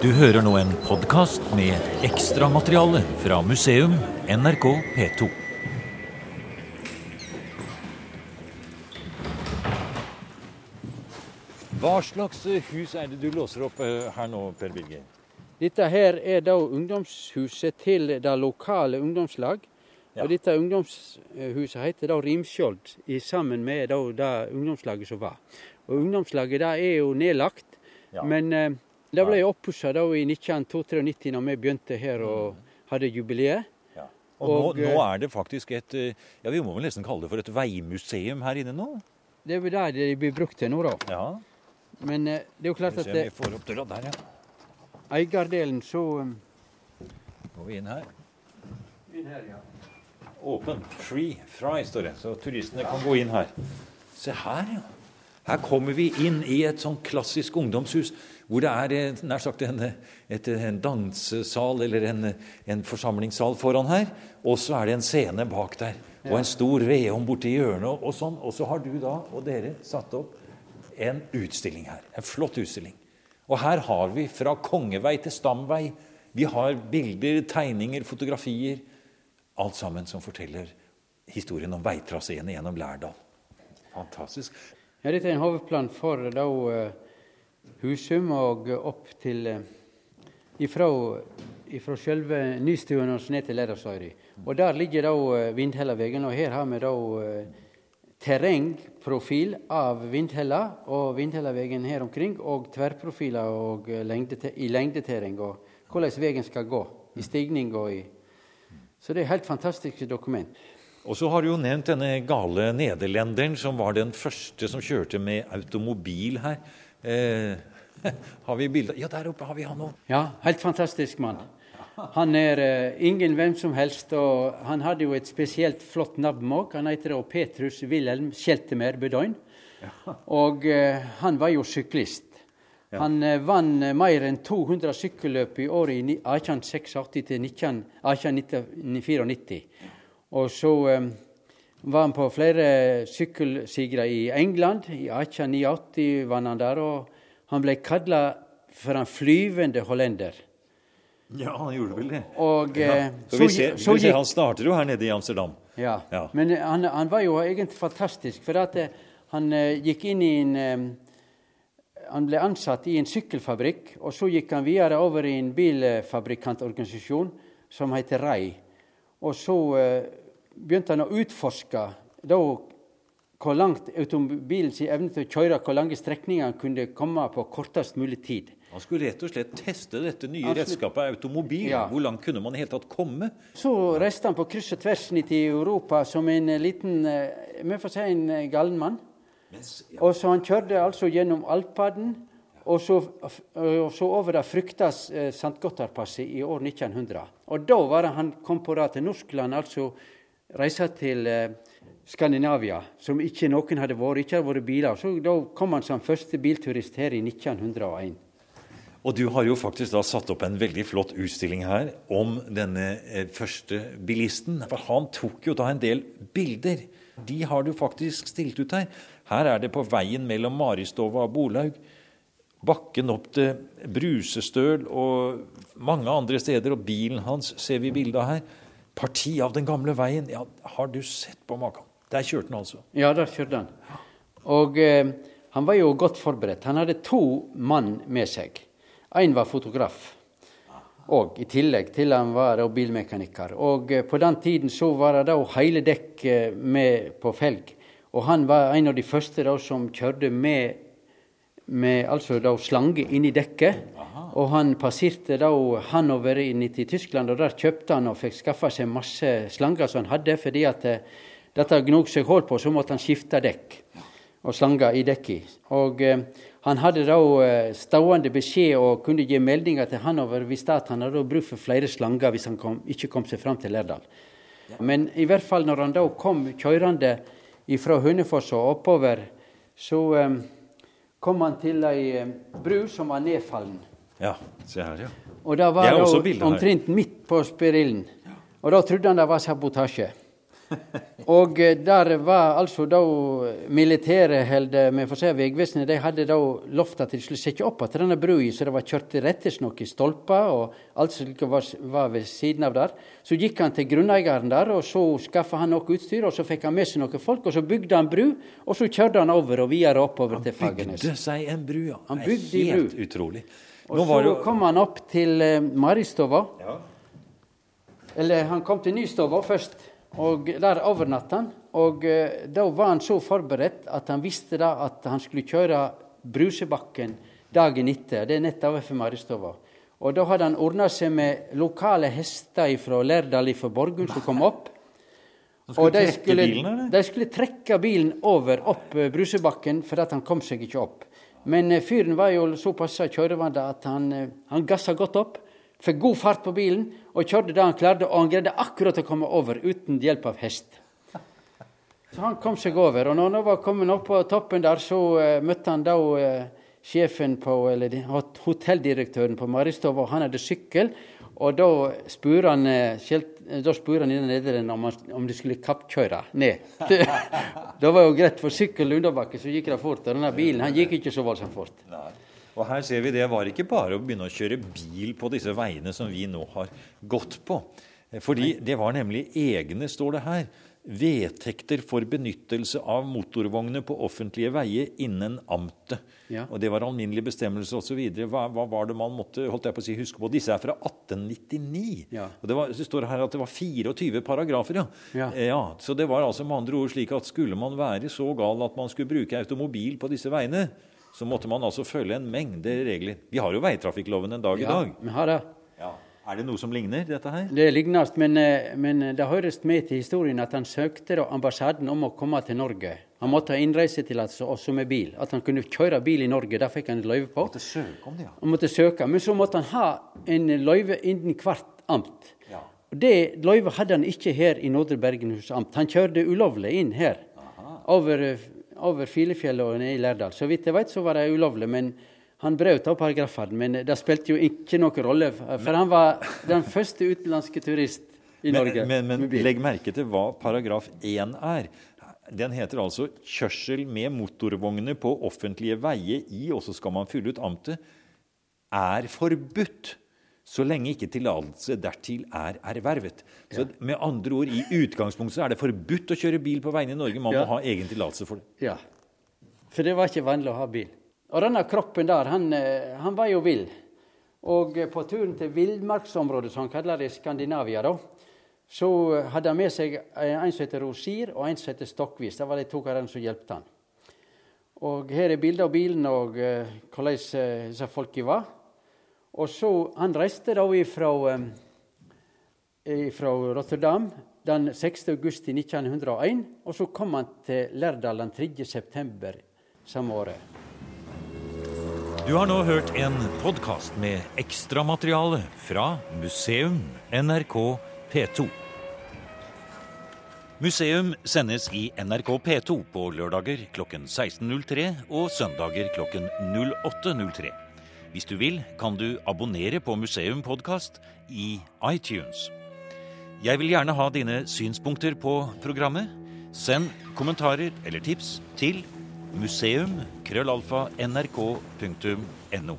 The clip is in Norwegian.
Du hører nå en podkast med ekstramateriale fra museum NRK P2. Hva slags hus er det du låser opp eh, her nå, Per Birger? Dette her er da ungdomshuset til det lokale ungdomslag. Ja. Og dette ungdomshuset heter da Rimskjold, i sammen med da det ungdomslaget som var. Og ungdomslaget da er jo nedlagt, Ja. men eh, det ble da i 1992 når vi begynte her og hadde jubileet. Ja. Og, nå, Og, nå eh, er det faktisk et eh, ja, Vi må vel nesten kalle det for et veimuseum her inne nå? Det er vel det det blir brukt til nå, da. Ja. Men eh, det er jo klart at eh, vi får opp døra der, ja. eierdelen så um... Går vi inn her. Inn her, ja. Åpen. Free. Fry, står det. Så turistene kan gå inn her. Se her, ja. Her kommer vi inn i et sånn klassisk ungdomshus hvor det er eh, nær sagt en, et, en dansesal eller en, en forsamlingssal foran her. Og så er det en scene bak der. Og en stor vedovn borti hjørnet. Og sånn. Og så har du da, og dere, satt opp en utstilling her. En flott utstilling. Og her har vi fra kongevei til stamvei. Vi har bilder, tegninger, fotografier. Alt sammen som forteller historien om veitraseene gjennom Lærdal. Fantastisk. Ja, dette er en hovedplan for da eh, Husum og opp til eh, ifra, ifra selve Nystuen og ned til Lærdalsøyri. Og der ligger da eh, Vindhellavegen, og her har vi da eh, terrengprofil av Vindhella og Vindhellavegen her omkring, og tverrprofiler og eh, lengdete, i lengdeterreng, og hvordan veien skal gå. I stigning og i Så det er et helt fantastisk dokument. Og så har du jo nevnt denne gale nederlenderen som var den første som kjørte med automobil her. Eh, har vi bilder? Ja, der oppe har vi han òg. Ja, helt fantastisk mann. Han er eh, ingen hvem som helst, og han hadde jo et spesielt flott navn òg. Han heter da Petrus Wilhelm Skjeltemer Bedoin. Og eh, han var jo syklist. Han eh, vant eh, mer enn 200 sykkelløp i året i ni- 1886 til 19 1894. Og så eh, var han på flere sykkelsigre i England. I 1889 var han der, og han ble kalla for en flyvende hollender. Ja, han gjorde vel det. Og eh, Så vi ser, så vi ser Han starter jo her nede i Amsterdam. ja. Ja. Men eh, han, han var jo egentlig fantastisk, for at han eh, gikk inn i en eh, Han ble ansatt i en sykkelfabrikk, og så gikk han videre over i en bilfabrikantorganisasjon som heter REI. Og så eh, begynte han å utforske da hvor langt automobilens evne til å kjøre, hvor lange strekninger han kunne komme på kortest mulig tid. Han skulle rett og slett teste dette nye skulle- redskapet automobil. Ja. Hvor langt kunne man i hele tatt komme? Så reiste han på kryss og tvers ned til Europa som en eh, liten eh, Vi får si en gallen mann. ja. Og så Han kjørte altså gjennom Alpaden, og så, så over det frykta eh, St. Gotthardpasset i år 1900. Og da var det han kom på det til Norskland altså reise til eh, Skandinavia, som ikke noen hadde vært, ikke hadde vært biler. Så Da kom han som første bilturist her i 1901. Og du har jo faktisk da satt opp en veldig flott utstilling her om denne eh, første bilisten. For han tok jo da en del bilder. De har du faktisk stilt ut her. Her er det på veien mellom Maristova og Bolaug. Bakken opp til Brusestøl og mange andre steder. Og bilen hans ser vi bilde av her. Parti av den gamle veien. Ja, har du sett på maken? Der kjørte han altså. Ja, der kjørte han. Og eh, han var jo godt forberedt. Han hadde to mann med seg. Én var fotograf. Og i tillegg til han var og bilmekaniker. Og eh, på den tiden så var det da hele dekk eh, med på felg. Og han var en av de første da som kjørte med, med altså da slange inni dekket. Og han passerte da Hanover inn til Tyskland, og der kjøpte han og fikk skaffa seg masse slanger som han hadde, fordi at eh, dette gnog seg hull på, så måtte han skifte dekk og slanger i dekket. Og eh, han hadde da eh, stående beskjed og kunne gi meldinger til Hanover hvis han hadde bruk for flere slanger hvis han kom, ikke kom seg fram til Lærdal. Men i hvert fall når han da kom kjørende fra Hønefoss og oppover, så eh, kom han til ei eh, bru som var nedfallen. Ja, se her, ja. Og det var Det da omtrent midt på spirillen. Og da trodde han det var sabotasje. Og eh, der var altså da militæret, eller vi får si Vegvesenet, de hadde da lovt at de skulle sette opp igjen denne brua, så det var kjørt rettes noen stolper og alt som var, var, ved siden av der. Så gikk han til grunneieren der, og så skaffa han noe utstyr, og så fikk han med seg noen folk, og så bygde han bru, og så kjørte han over og videre oppover til Fagernes. Han bygde seg en bru, ja. Han Det er bygde helt bru. utrolig. Og så det- kom han opp til eh, Maristova. ja. Eller han kom til Nystova først, og der overnatta han. Og eh, da var han så forberedt at han visste da at han skulle kjøre Brusebakken dagen etter. Det er nett overfor Maristova. Og da hadde han ordna seg med lokale hester fra Lærdal fra Borgund som kom opp. Og de skulle, de skulle trekke bilen over opp eh, Brusebakken, for at han kom seg ikke opp. Men eh, fyren var jo såpass kjørevant at han, han gassa godt opp. Fikk god fart på bilen og kjørte det han klarte, og han greide akkurat å komme over uten hjelp av hest. Så han kom seg over. Og når han var kommet opp på toppen der, så uh, møtte han da uh, sjefen på, eller hotelldirektøren på Maristova, og han hadde sykkel. Og da spurte han, eh, spurte han nederen om, om de skulle kappkjøre ned. Det, det var jo greit, for sykkel under underbakke så gikk det fort. Og denne bilen han gikk ikke så voldsomt fort. Nei. Og her ser vi det var ikke bare å begynne å kjøre bil på disse veiene som vi nå har gått på. Fordi det var nemlig egne, står det her, vedtekter for benyttelse av motorvogner på offentlige veier innen amtet. Ja. Og det var alminnelige bestemmelser osv. Hva, hva var det man måtte holdt jeg på å si, huske på? Disse er fra 1899. Ja. Og det, var, det står her at det var 24 paragrafer, ja. Ja. Ja. Så det var altså med andre ord slik at skulle man være så gal at man skulle bruke automobil på disse veiene, så måtte man altså følge en mengde regler. Vi har jo veitrafikkloven en dag i Ja, dag. vi har det. Ja. Er det noe som ligner dette her? Det ligner, men, eh, men det høres med til historien at han søkte ambassaden om å komme til Norge. Han måtte ha innreisetillatelse også med bil. At han kunne kjøre bil i Norge. Det fikk han et løyve på. Måtte søke om det, ja. Han måtte søke, Men så måtte han ha en løyve innen hvert amt. Ja. Det løyvet hadde han ikke her i Nordre Bergenhus amt. Han kjørte ulovlig inn her. Over, eh, over Filefjell og ned i Lærdal. Så vidt jeg vet, så var det ulovlig. Men han brøt av paragrafene. Men det spilte jo ikke noen rolle, for han var den første utenlandske turist i Men, Norge. men, men legg merke til hva paragraf 1 er. Den heter altså 'kjørsel med motorvogner på offentlige veier i', og så skal man fylle ut amtet, er forbudt. Så lenge ikke tillatelse dertil er ervervet. Så med andre ord, i utgangspunktet er det forbudt å kjøre bil på veiene i Norge. Man Ja. må ha egen tillatelse for det. Ja. For det var ikke vanlig å ha bil. Og denne kroppen der, han, eh, han var jo vill. Og eh, på turen til villmarksområdet, som han kaller det i Skandinavia, da, så hadde han med seg eh, en som heter Rosir, og en som heter Stokkvis. Det var de to karene som hjalp han. Og her er bilde av bilen og eh, hvordan eh, disse folka var. Og så Han reiste da ifra, eh, ifra Rotterdam den 6. august 1901, og så kom han til Lærdal den 3. september samme året. Du har nå hørt en podkast med ekstramateriale fra Museum NRK P2. Museum sendes i NRK P2 på lørdager klokken 16.03 og søndager klokken 08.03. Hvis du vil, kan du abonnere på Museumpodkast i iTunes. Jeg vil gjerne ha dine synspunkter på programmet. Send kommentarer eller tips til museum.krøllalfa.nrk.no.